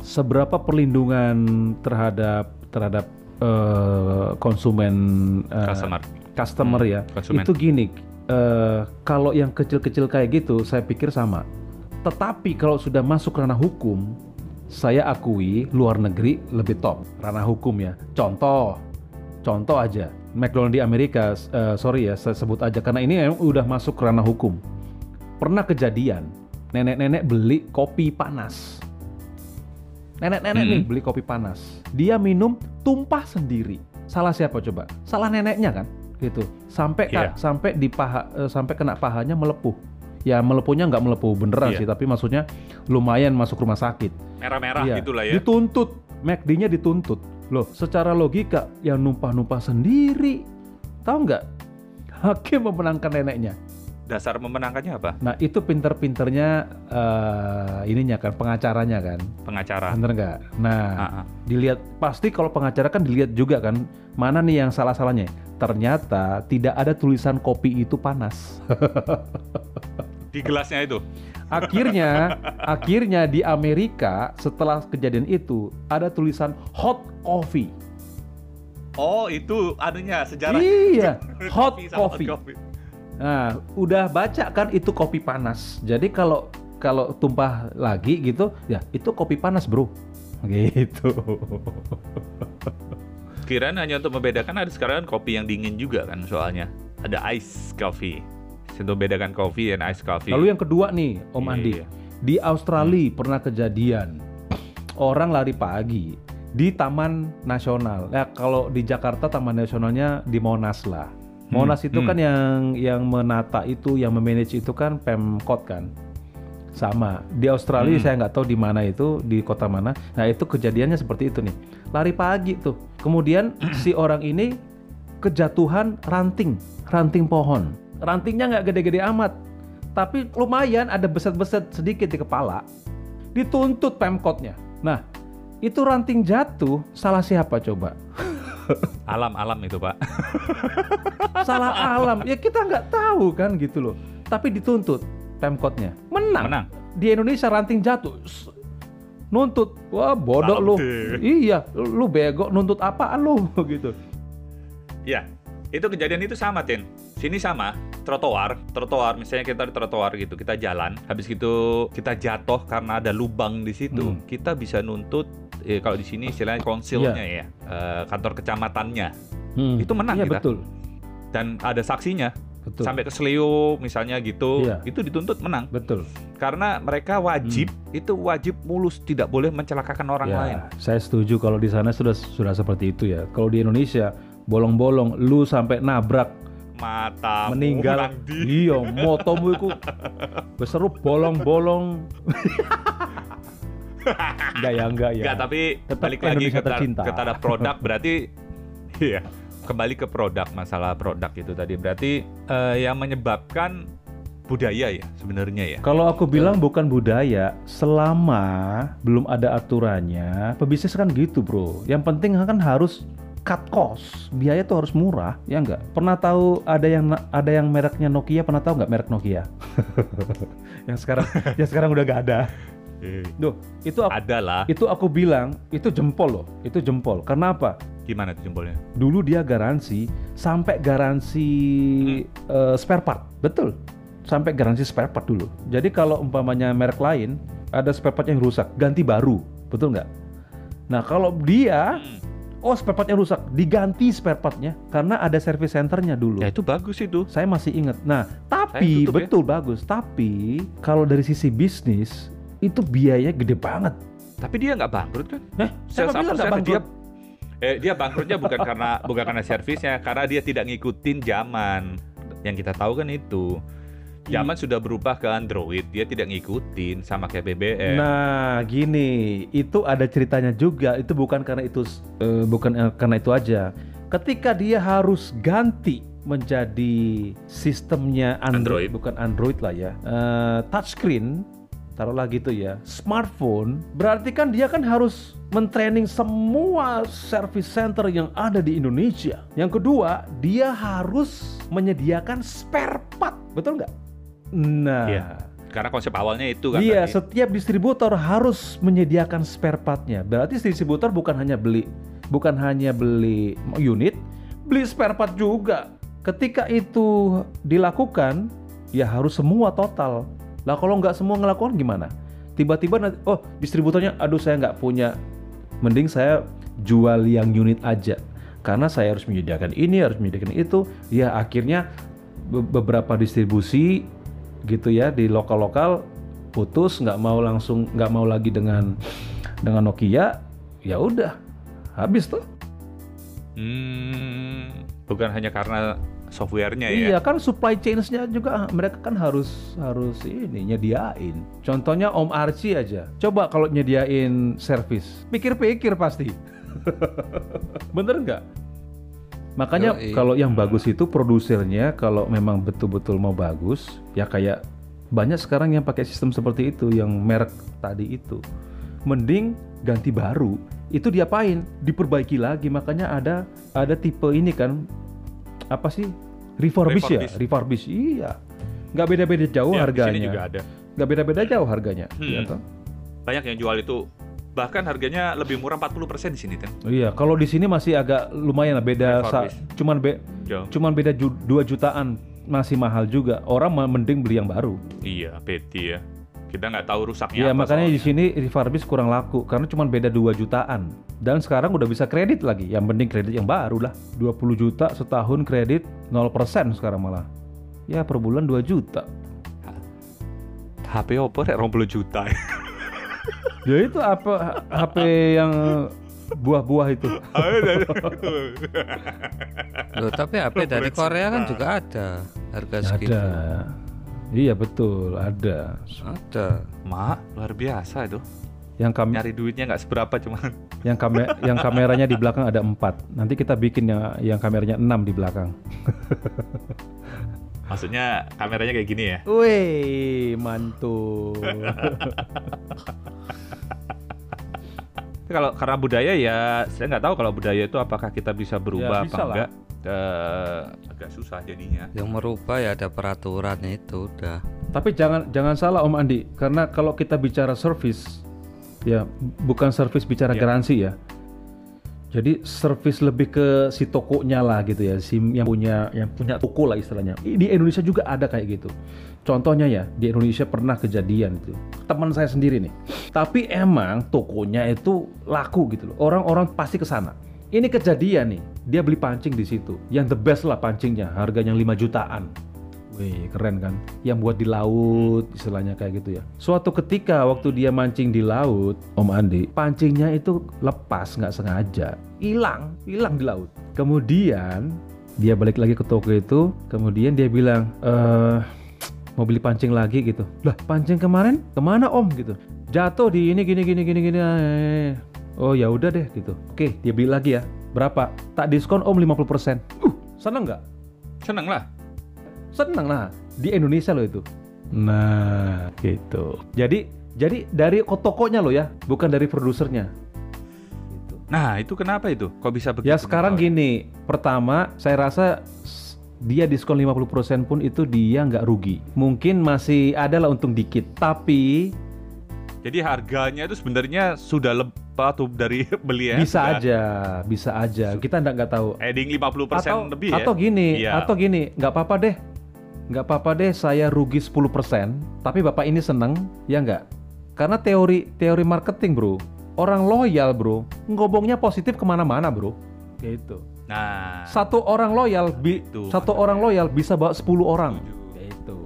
Speaker 2: seberapa perlindungan terhadap terhadap eh, konsumen eh,
Speaker 1: Customer.
Speaker 2: customer
Speaker 1: Hmm,
Speaker 2: ya,
Speaker 1: konsumen.
Speaker 2: itu gini. eh, kalau yang kecil-kecil kayak gitu, saya pikir sama. Tetapi kalau sudah masuk ranah hukum, saya akui luar negeri lebih top ranah hukum ya. Contoh, contoh aja, McDonald di Amerika, eh, sorry ya, saya sebut aja karena ini emang udah masuk ranah hukum. Pernah kejadian, nenek-nenek beli kopi panas. Nenek-nenek
Speaker 1: Hmm.
Speaker 2: nih beli kopi panas. Dia minum tumpah sendiri. Salah siapa coba? Salah neneknya kan? Gitu. Sampai
Speaker 1: Iya.
Speaker 2: sampai di paha eh, sampai kena pahanya melepuh. Ya melepuhnya nggak melepuh beneran
Speaker 1: Iya.
Speaker 2: sih, tapi maksudnya lumayan masuk rumah sakit.
Speaker 1: Merah-merah
Speaker 2: Iya.
Speaker 1: gitulah ya.
Speaker 2: Dituntut, McD-nya dituntut. Loh, secara logika yang numpah-numpah sendiri, tahu nggak? Hakim memenangkan neneknya.
Speaker 1: Dasar memenangkannya apa?
Speaker 2: Nah itu pinter-pinternya eh, ininya kan, pengacaranya kan,
Speaker 1: Pengacara.
Speaker 2: bener nggak? Nah,
Speaker 1: Ah, ah.
Speaker 2: dilihat pasti kalau pengacara kan dilihat juga kan, mana nih yang salah-salahnya? Ternyata tidak ada tulisan kopi itu panas.
Speaker 1: Di gelasnya itu.
Speaker 2: Akhirnya, akhirnya di Amerika setelah kejadian itu ada tulisan hot coffee.
Speaker 1: Oh, itu anunya sejarah.
Speaker 2: Iya, hot
Speaker 1: Kopi sama
Speaker 2: coffee. Nah, udah baca kan itu kopi panas. Jadi kalau kalau tumpah lagi gitu, ya itu kopi panas, Bro. Gitu.
Speaker 1: Kirain hanya untuk membedakan ada sekarang kan kopi yang dingin juga kan soalnya. Ada ice coffee. Untuk membedakan kopi dan ice coffee.
Speaker 2: Lalu yang kedua nih, Om Andi.
Speaker 1: iya.
Speaker 2: Di Australia pernah kejadian orang lari pagi di Taman Nasional. Ya kalau di Jakarta Taman Nasionalnya di Monas lah. Monas itu
Speaker 1: hmm.
Speaker 2: kan yang yang menata itu, yang memanage itu kan Pemkot kan. Sama. Di Australia
Speaker 1: Hmm.
Speaker 2: saya nggak tahu di mana itu, di kota mana. Nah, itu kejadiannya seperti itu nih. Lari pagi tuh. Kemudian si orang ini kejatuhan ranting, ranting pohon. Rantingnya nggak gede-gede amat, tapi lumayan ada beset-beset sedikit di kepala. Dituntut Pemkotnya. Nah, itu ranting jatuh, salah siapa coba?
Speaker 1: Alam-alam itu, Pak.
Speaker 2: Salah alam. Ya kita nggak tahu kan gitu loh. Tapi dituntut Pemkotnya. Menang.
Speaker 1: Menang.
Speaker 2: Di Indonesia ranting jatuh. Nuntut. Wah, bodoh lu. Iya, lu bego nuntut apaan lu gitu.
Speaker 1: Iya. Itu kejadian itu sama, Tin. Sini sama, trotoar, trotoar misalnya kita di trotoar gitu, kita jalan, habis gitu kita jatuh karena ada lubang di situ,
Speaker 2: Hmm.
Speaker 1: kita bisa nuntut eh, kalau di sini istilahnya konsilnya ya, eh, kantor kecamatannya.
Speaker 2: Hmm.
Speaker 1: Itu menang
Speaker 2: Iya
Speaker 1: kita.
Speaker 2: betul.
Speaker 1: Dan ada saksinya,
Speaker 2: Betul.
Speaker 1: sampai ke Seleo misalnya gitu,
Speaker 2: Iya.
Speaker 1: itu dituntut menang.
Speaker 2: Betul.
Speaker 1: Karena mereka wajib, itu wajib mulus, tidak boleh mencelakakan orang
Speaker 2: ya,
Speaker 1: lain.
Speaker 2: Saya setuju kalau di sana sudah sudah seperti itu ya. Kalau di Indonesia bolong-bolong lu sampai nabrak
Speaker 1: Mata
Speaker 2: meninggal. Iya, motomu itu beseru bolong-bolong. enggak ya, enggak ya.
Speaker 1: Enggak, tapi
Speaker 2: Tetap
Speaker 1: balik lagi ke, ta-
Speaker 2: tercinta.
Speaker 1: ke tada produk berarti iya, kembali ke produk masalah produk itu tadi. Berarti eh, yang menyebabkan budaya ya sebenarnya ya.
Speaker 2: Kalau aku bilang bukan budaya, selama belum ada aturannya, pebisnis kan gitu bro. Yang penting kan harus cut cost, biaya tuh harus murah, ya enggak? Pernah tahu ada yang ada yang mereknya Nokia? Pernah tahu nggak merek Nokia? yang sekarang, yang sekarang udah gak ada. Duh, itu aku,
Speaker 1: Ada lah.
Speaker 2: itu aku bilang itu jempol loh, itu jempol. Karena apa?
Speaker 1: Gimana tuh jempolnya?
Speaker 2: Dulu dia garansi sampai garansi eh, spare part, betul. Sampai garansi spare part dulu. Jadi kalau umpamanya merek lain ada spare part yang rusak, ganti baru, betul nggak? Nah kalau dia
Speaker 1: Hmm.
Speaker 2: Oh spare partnya rusak, diganti spare partnya karena ada service centernya dulu.
Speaker 1: Ya itu bagus itu.
Speaker 2: Saya masih ingat. Nah, tapi
Speaker 1: tutup ya.
Speaker 2: betul bagus. Tapi kalau dari sisi bisnis itu biaya gede banget.
Speaker 1: Tapi dia nggak bangkrut kan?
Speaker 2: Eh,
Speaker 1: Sales
Speaker 2: bilang nggak bangkrut?
Speaker 1: Dia, eh, dia bangkrutnya bukan karena bukan karena servisnya, karena dia tidak ngikutin zaman. Yang kita tahu kan itu. Zaman sudah berubah ke Android, dia tidak ngikutin sama kayak BBM.
Speaker 2: Nah, gini, itu ada ceritanya juga. Itu bukan karena itu eh, bukan eh, karena itu aja. Ketika dia harus ganti menjadi sistemnya Android,
Speaker 1: Android.
Speaker 2: bukan Android lah ya, eh, touchscreen, taruhlah gitu ya, smartphone, berarti kan dia kan harus mentraining semua service center yang ada di Indonesia. Yang kedua, dia harus menyediakan spare part, betul nggak? Nah,
Speaker 1: Iya. Karena konsep awalnya itu kan.
Speaker 2: Iya,
Speaker 1: tadi.
Speaker 2: setiap distributor harus menyediakan spare partnya. Berarti distributor bukan hanya beli, bukan hanya beli unit, beli spare part juga. Ketika itu dilakukan, ya harus semua total. Lah kalau nggak semua ngelakukan gimana? Tiba-tiba nanti, oh distributornya, aduh saya nggak punya, mending saya jual yang unit aja. Karena saya harus menyediakan ini, harus menyediakan itu. Ya akhirnya be- beberapa distribusi gitu ya di lokal-lokal putus nggak mau langsung nggak mau lagi dengan dengan Nokia ya udah habis tuh.
Speaker 1: Hmm, bukan hanya karena softwarenya
Speaker 2: iya
Speaker 1: ya.
Speaker 2: kan supply chains-nya juga ah, mereka kan harus harus ini nyediain. Contohnya Om Archie aja. Coba kalau nyediain servis pikir-pikir pasti. Bener nggak makanya
Speaker 3: Yoi.
Speaker 2: kalau yang bagus itu produsernya kalau memang betul-betul mau bagus ya kayak banyak sekarang yang pakai sistem seperti itu yang merek tadi itu mending ganti baru itu diapain diperbaiki lagi makanya ada ada tipe ini kan apa sih refurbish, ya
Speaker 1: Refurbish.
Speaker 2: iya nggak beda-beda jauh
Speaker 1: Ya, di
Speaker 2: harganya
Speaker 1: sini juga ada.
Speaker 2: nggak beda-beda jauh harganya
Speaker 1: Hmm.
Speaker 2: iya toh?
Speaker 1: Banyak yang jual itu bahkan harganya lebih murah 40% di sini kan.
Speaker 2: Oh iya kalau di sini masih agak lumayan lah beda sa- cuman be
Speaker 1: Jauh.
Speaker 2: cuman beda ju- 2 jutaan masih mahal juga orang mending beli yang baru
Speaker 1: Iya, peti ya. Kita nggak tahu rusaknya
Speaker 2: Iya
Speaker 1: apa
Speaker 2: makanya di
Speaker 1: soalnya.
Speaker 2: sini refurbish kurang laku karena cuma beda 2 jutaan. Dan sekarang udah bisa kredit lagi. Yang penting kredit yang baru lah. 20 juta setahun kredit 0% sekarang malah. Ya per bulan 2 juta.
Speaker 1: HP Oppo rek 20 juta.
Speaker 2: Ya itu apa HP yang buah-buah itu.
Speaker 3: Loh, tapi HP dari Korea kan juga ada harga segitu.
Speaker 2: Ada. Iya betul, ada.
Speaker 3: Ada.
Speaker 1: Mak, luar biasa itu.
Speaker 2: Yang kami
Speaker 1: Nyari duitnya nggak seberapa cuman.
Speaker 2: yang kame yang kameranya di belakang ada 4. Nanti kita bikin yang yang kameranya 6 di belakang.
Speaker 1: Maksudnya kameranya kayak gini ya.
Speaker 2: Wih, mantul.
Speaker 1: Kalau karena budaya ya saya nggak tahu kalau budaya itu apakah kita bisa berubah
Speaker 2: Ya, bisa
Speaker 1: apa
Speaker 2: lah.
Speaker 1: enggak. Eh, agak susah jadinya.
Speaker 3: Yang merubah ya ada peraturannya itu udah.
Speaker 2: Tapi jangan jangan salah Om Andi, karena kalau kita bicara service, ya bukan service bicara
Speaker 1: Ya.
Speaker 2: garansi ya. Jadi service lebih ke si tokonya lah gitu ya, si yang punya yang punya toko lah istilahnya. Di Indonesia juga ada kayak gitu. Contohnya ya di Indonesia pernah kejadian itu. Teman saya sendiri nih. Tapi emang tokonya itu laku gitu loh. Orang-orang pasti ke sana. Ini kejadian nih, dia beli pancing di situ. Yang the best lah pancingnya, harganya 5 jutaan. Wih, keren kan? Yang buat di laut, istilahnya kayak gitu ya. Suatu ketika waktu dia mancing di laut, Om Andi, pancingnya itu lepas nggak sengaja, hilang, hilang di laut. Kemudian dia balik lagi ke toko itu, kemudian dia bilang, eh mau beli pancing lagi gitu. Lah, pancing kemarin ke mana Om gitu? Jatuh di ini gini gini gini gini. eh. Oh ya udah deh gitu. Oke, dia beli lagi ya. Berapa? Tak diskon Om 50%. Uh, seneng nggak?
Speaker 1: Seneng lah.
Speaker 2: Seneng lah di Indonesia loh itu. Nah, gitu. Jadi jadi dari tokonya loh ya, bukan dari produsernya. Gitu.
Speaker 1: Nah, itu kenapa itu? Kok bisa begitu?
Speaker 2: Ya sekarang
Speaker 1: Mas?
Speaker 2: gini, pertama saya rasa dia diskon 50% pun itu dia nggak rugi. Mungkin masih ada lah untung dikit, tapi
Speaker 1: Jadi harganya itu sebenarnya sudah lepas tuh dari beli ya.
Speaker 2: bisa
Speaker 1: sudah
Speaker 2: aja, bisa aja. Kita nggak nggak tahu.
Speaker 1: Heading 50%
Speaker 2: atau
Speaker 1: lebih ya.
Speaker 2: atau gini,
Speaker 1: Iya.
Speaker 2: atau gini, nggak apa-apa deh. Nggak apa-apa deh saya rugi 10%, tapi Bapak ini seneng, ya nggak? Karena teori teori marketing, Bro. orang loyal bro, ngomongnya positif ke mana-mana bro. Gitu.
Speaker 1: Nah,
Speaker 2: Satu orang loyal, bi-
Speaker 1: Itu.
Speaker 2: satu orang loyal bisa bawa 10 orang. Gitu.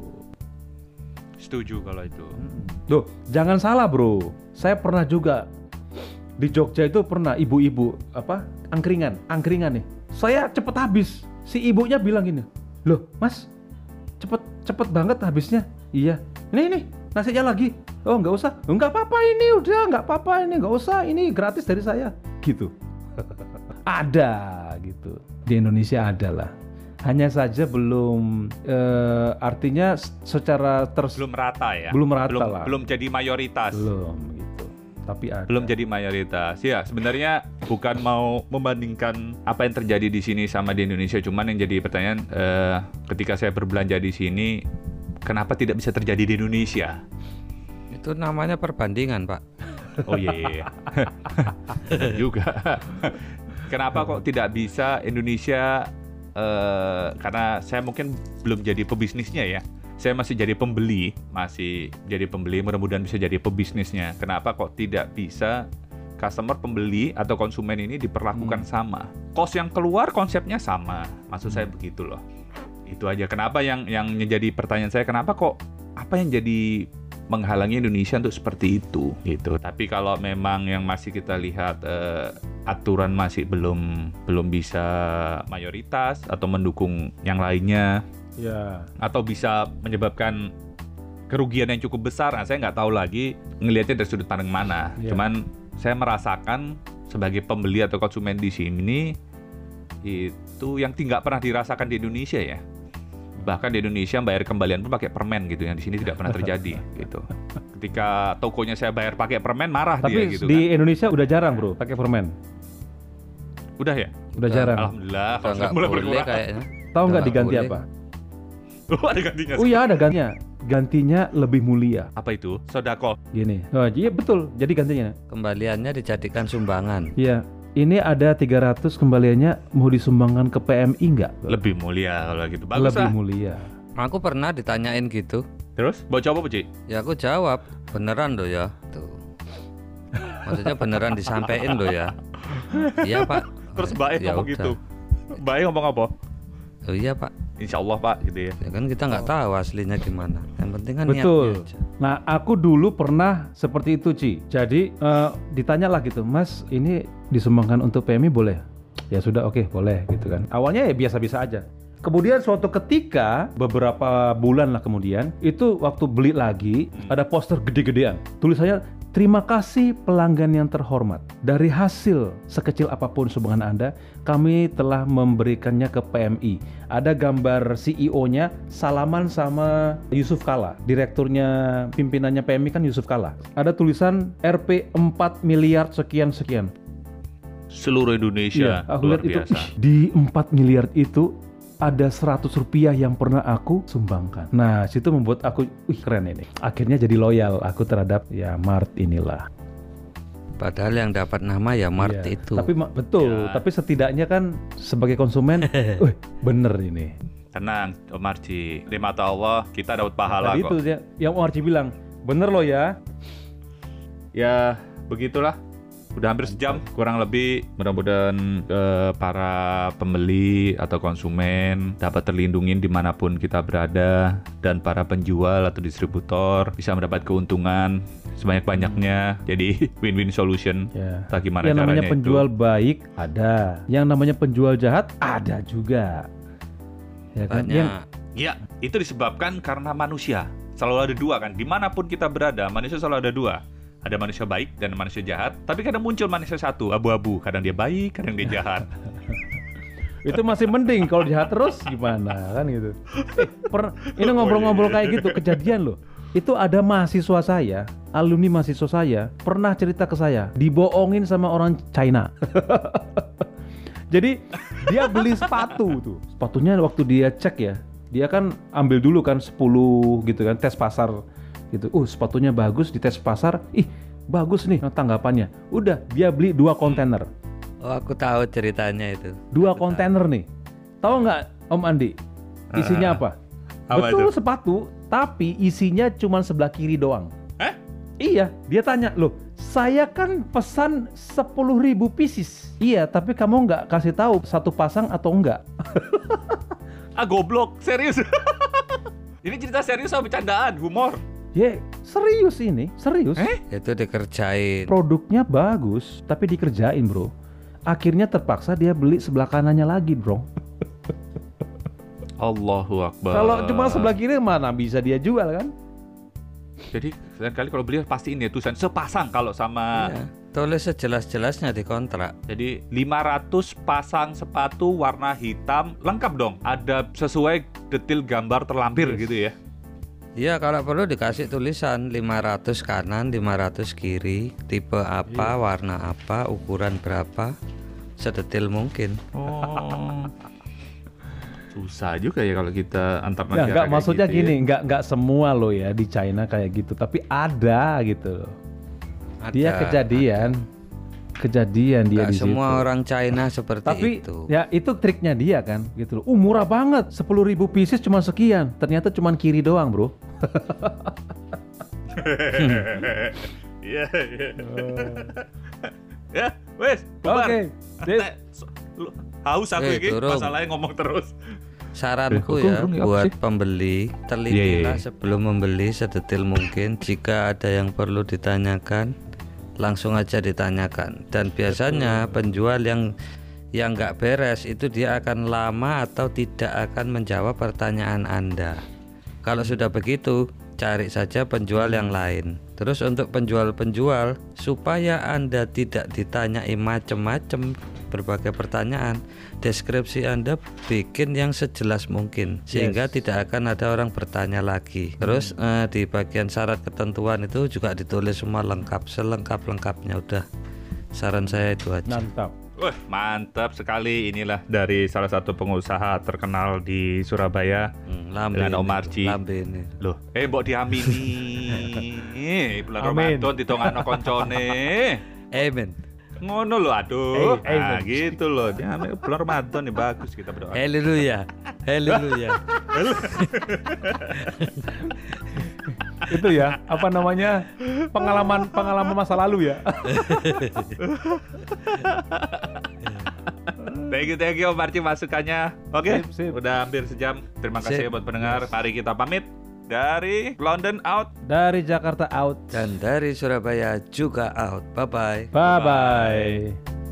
Speaker 1: setuju kalau itu.
Speaker 2: Loh, jangan salah bro. Saya pernah juga di Jogja itu pernah ibu-ibu apa angkringan, angkringan nih. Saya cepet habis. Si ibunya bilang gini, loh mas, cepet cepet banget habisnya. Iya. Ini ini nasinya lagi. Oh nggak usah. "Oh, nggak apa-apa ini udah nggak apa-apa ini nggak usah ini gratis dari saya. Gitu. ada gitu di Indonesia ada lah. Hanya saja belum eh, artinya secara ters
Speaker 1: Belum rata ya.
Speaker 2: Belum rata
Speaker 1: belum,
Speaker 2: lah.
Speaker 1: Belum jadi mayoritas.
Speaker 2: belum tapi ada
Speaker 1: belum jadi mayoritas. Ya, sebenarnya bukan mau membandingkan apa yang terjadi di sini sama di Indonesia, cuman yang jadi pertanyaan eh, ketika saya berbelanja di sini, kenapa tidak bisa terjadi di Indonesia?
Speaker 3: Itu namanya perbandingan, Pak.
Speaker 1: Oh iya, iya, iya. Benar juga. kenapa kok tidak bisa Indonesia? eh, karena saya mungkin belum jadi pebisnisnya ya. Saya masih jadi pembeli, masih jadi pembeli. Mudah-mudahan bisa jadi pebisnisnya. Kenapa kok tidak bisa customer pembeli atau konsumen ini diperlakukan sama? Kos yang keluar konsepnya sama. Maksud saya begitu loh. Itu aja. Kenapa yang yang menjadi pertanyaan saya kenapa kok apa yang jadi menghalangi Indonesia untuk seperti itu gitu. Tapi kalau memang yang masih kita lihat eh, aturan masih belum belum bisa mayoritas atau mendukung yang lainnya
Speaker 2: ya
Speaker 1: atau bisa menyebabkan kerugian yang cukup besar. Nah, saya nggak tahu lagi ngelihatnya dari sudut pandang mana.
Speaker 2: Iya.
Speaker 1: Cuman saya merasakan sebagai pembeli atau konsumen di sini itu yang tidak pernah dirasakan di Indonesia ya. Bahkan di Indonesia bayar kembalian pun pakai permen gitu yang di sini tidak pernah terjadi gitu. Ketika tokonya saya bayar pakai permen marah
Speaker 2: tapi
Speaker 1: dia gitu
Speaker 2: di
Speaker 1: kan.
Speaker 2: Indonesia udah jarang bro pakai permen
Speaker 1: Udah ya?
Speaker 2: udah jarang
Speaker 1: Alhamdulillah
Speaker 3: Udah
Speaker 1: kalau
Speaker 3: nggak
Speaker 1: mulai
Speaker 3: boleh kayaknya.
Speaker 2: tahu nggak diganti
Speaker 3: boleh.
Speaker 2: apa
Speaker 1: Oh, ada gantinya.
Speaker 2: oh iya ada gantinya gantinya lebih mulia
Speaker 1: Apa itu? Sodako.
Speaker 2: gini oh iya betul jadi gantinya
Speaker 3: Kembaliannya dijadikan sumbangan.
Speaker 2: iya ini ada 300 kembaliannya mau disumbangkan ke PMI nggak
Speaker 1: Lebih mulia kalau gitu. Bagus
Speaker 2: lebih
Speaker 1: lah.
Speaker 2: mulia
Speaker 3: Aku pernah ditanyain gitu.
Speaker 1: Terus, mau coba apa, Ci?
Speaker 3: Ya aku jawab, beneran loh ya. Tuh. Maksudnya beneran disampaikan loh ya. Iya, Pak.
Speaker 1: Terus Mbak
Speaker 3: Ya
Speaker 1: ngomong
Speaker 3: udah.
Speaker 1: gitu. Mbak E ngomong apa?
Speaker 3: Oh iya, Pak.
Speaker 1: Insya Allah Pak gitu ya.
Speaker 3: Ya kan kita nggak tahu aslinya gimana. Yang penting kan
Speaker 2: Betul.
Speaker 3: niatnya aja.
Speaker 2: Nah, aku dulu pernah seperti itu, Ci. Jadi eh, ditanya lah gitu, Mas, ini disumbangkan untuk PMI boleh? Ya sudah, oke, boleh gitu kan. Awalnya ya biasa-biasa aja. Kemudian suatu ketika beberapa bulan lah kemudian itu waktu beli lagi ada poster gede-gedean. Tulisannya Terima kasih pelanggan yang terhormat. Dari hasil sekecil apa pun sumbangan Anda, kami telah memberikannya ke PMI. Ada gambar CEO-nya salaman sama Yusuf Kala, direkturnya pimpinannya PMI kan Yusuf Kala. Ada tulisan RP 4 miliar sekian sekian.
Speaker 1: Seluruh Indonesia
Speaker 2: Iya, aku
Speaker 1: luar
Speaker 2: lihat itu
Speaker 1: biasa.
Speaker 2: ih, di 4 miliar itu ada 100 rupiah yang pernah aku sumbangkan. Nah, situ membuat aku, wih keren ini. Akhirnya jadi loyal aku terhadap ya Mart inilah.
Speaker 3: Padahal yang dapat nama ya Mart
Speaker 2: Iya,
Speaker 3: itu.
Speaker 2: Tapi betul,
Speaker 1: Ya.
Speaker 2: tapi setidaknya kan sebagai konsumen, wih bener ini.
Speaker 1: Tenang, Om Arci. Di mata Allah kita dapat pahala
Speaker 2: Tadi
Speaker 1: kok.
Speaker 2: itu ya, yang Om Archie bilang, bener loh ya.
Speaker 1: Ya, begitulah. Udah hampir sejam kurang lebih. Mudah-mudahan eh, para pembeli atau konsumen dapat terlindungi di mana pun kita berada dan para penjual atau distributor bisa mendapat keuntungan sebanyak-banyaknya. Jadi win-win solution.
Speaker 2: Ya.
Speaker 1: Entah gimana
Speaker 2: yang namanya
Speaker 1: caranya itu.
Speaker 2: penjual baik ada, yang namanya penjual jahat ada juga. Ya kan? Yang
Speaker 3: Banyak.
Speaker 1: Ya, itu disebabkan karena manusia. Selalu ada dua kan. Di mana pun kita berada, manusia selalu ada dua. Ada manusia baik dan manusia jahat. Tapi kadang muncul manusia satu, abu-abu. Kadang dia baik, kadang dia jahat.
Speaker 2: itu masih mending kalau jahat terus gimana kan gitu. Eh, per- ini ngobrol-ngobrol kayak gitu kejadian loh. Itu ada mahasiswa saya, alumni mahasiswa saya, pernah cerita ke saya, dibohongin sama orang China. Jadi dia beli sepatu tuh. Sepatunya waktu dia cek ya, dia kan ambil dulu kan 10 gitu kan tes pasar gitu. Uh, sepatunya bagus di tes pasar. Ih, bagus nih tanggapannya. Udah, dia beli dua kontainer.
Speaker 3: Oh aku tahu ceritanya itu.
Speaker 2: Dua kontainer nih. Tahu nggak Om Andi? Isinya
Speaker 1: Ah,
Speaker 2: apa?
Speaker 1: apa
Speaker 2: Betul
Speaker 1: itu?
Speaker 2: sepatu, tapi isinya cuma sebelah kiri doang.
Speaker 1: Hah?
Speaker 2: Iya, dia tanya, loh Saya kan pesan 10.000 pieces. Iya, tapi kamu nggak kasih tahu satu pasang atau enggak.
Speaker 1: Ah goblok, serius. ini cerita serius sama bercandaan, humor.
Speaker 2: Ye, serius ini, serius.
Speaker 1: Eh?
Speaker 3: Itu dikerjain.
Speaker 2: Produknya bagus, tapi dikerjain, Bro. Akhirnya terpaksa dia beli sebelah kanannya lagi, Bro.
Speaker 1: Allahu Akbar.
Speaker 2: Kalau cuma sebelah kiri mana bisa dia jual kan?
Speaker 1: Jadi lain kali kalau beli pasti ini ya tulisan sepasang kalau sama
Speaker 3: Iya. Tulis sejelas-jelasnya di kontrak.
Speaker 1: Jadi 500 pasang sepatu warna hitam lengkap dong. Ada sesuai detail gambar terlampir
Speaker 2: Yes.
Speaker 1: gitu ya.
Speaker 3: Iya kalau perlu dikasih tulisan 500 kanan, 500 kiri, tipe apa, warna apa, ukuran berapa, sedetil mungkin.
Speaker 1: Oh. Susah juga ya kalau kita antar
Speaker 2: Ya,
Speaker 1: negara.
Speaker 2: enggak
Speaker 1: kayak
Speaker 2: maksudnya
Speaker 1: gitu ya.
Speaker 2: gini, enggak enggak semua loh ya di China kayak gitu, tapi ada gitu. loh. Dia
Speaker 3: Ada.
Speaker 2: Kejadian, dia
Speaker 3: Nggak
Speaker 2: di
Speaker 3: semua
Speaker 2: situ.
Speaker 3: orang China seperti
Speaker 2: Tapi
Speaker 3: itu.
Speaker 2: ya itu triknya dia kan, gitu loh. Uh, murah banget, 10.000 pieces cuma sekian. Ternyata cuma kiri doang, bro.
Speaker 1: Iya, iya. Ya, wes.
Speaker 2: Oke,
Speaker 1: Haus aku
Speaker 3: Eh,
Speaker 1: ini, masalahnya ngomong terus.
Speaker 3: Saranku ya
Speaker 2: apa
Speaker 3: buat pembeli,
Speaker 1: Iya,
Speaker 3: telitilah
Speaker 1: iya.
Speaker 3: sebelum membeli sedetil mungkin. Jika ada yang perlu ditanyakan, langsung aja ditanyakan. Dan biasanya penjual yang yang nggak beres itu dia akan lama atau tidak akan menjawab pertanyaan Anda. Kalau sudah begitu, cari saja penjual yang lain. Terus untuk penjual-penjual supaya Anda tidak ditanyai macam-macam berbagai pertanyaan, deskripsi Anda bikin yang sejelas mungkin sehingga
Speaker 2: Yes.
Speaker 3: tidak akan ada orang bertanya lagi. Terus eh, di bagian syarat ketentuan itu juga ditulis semua lengkap, selengkap-lengkapnya udah. Saran saya itu aja.
Speaker 2: Mantap.
Speaker 1: Wah, mantap sekali inilah dari salah satu pengusaha terkenal di Surabaya.
Speaker 3: Hmm, lambe
Speaker 1: Dengan Om Arji.
Speaker 3: lambe ini.
Speaker 1: Loh, eh mbok diamini. Bulan
Speaker 2: Amin.
Speaker 1: Ramadan ditongakno koncone.
Speaker 3: Amen.
Speaker 1: Ngono loh, aduh.
Speaker 2: Eh, eh,
Speaker 1: nah, gitu loh. Dia bulan Ramadan nih bagus kita berdoa.
Speaker 3: Haleluya. Haleluya.
Speaker 2: itu ya, apa namanya? Pengalaman pengalaman masa lalu ya.
Speaker 1: Thank you, thank you Om Arci masukannya. Oke,
Speaker 2: Sip, sip.
Speaker 1: udah hampir sejam. Terima kasih
Speaker 3: Sip.
Speaker 1: buat pendengar. Mari kita pamit dari London out.
Speaker 2: Dari Jakarta out.
Speaker 3: Dan dari Surabaya juga out. Bye bye.
Speaker 2: Bye bye.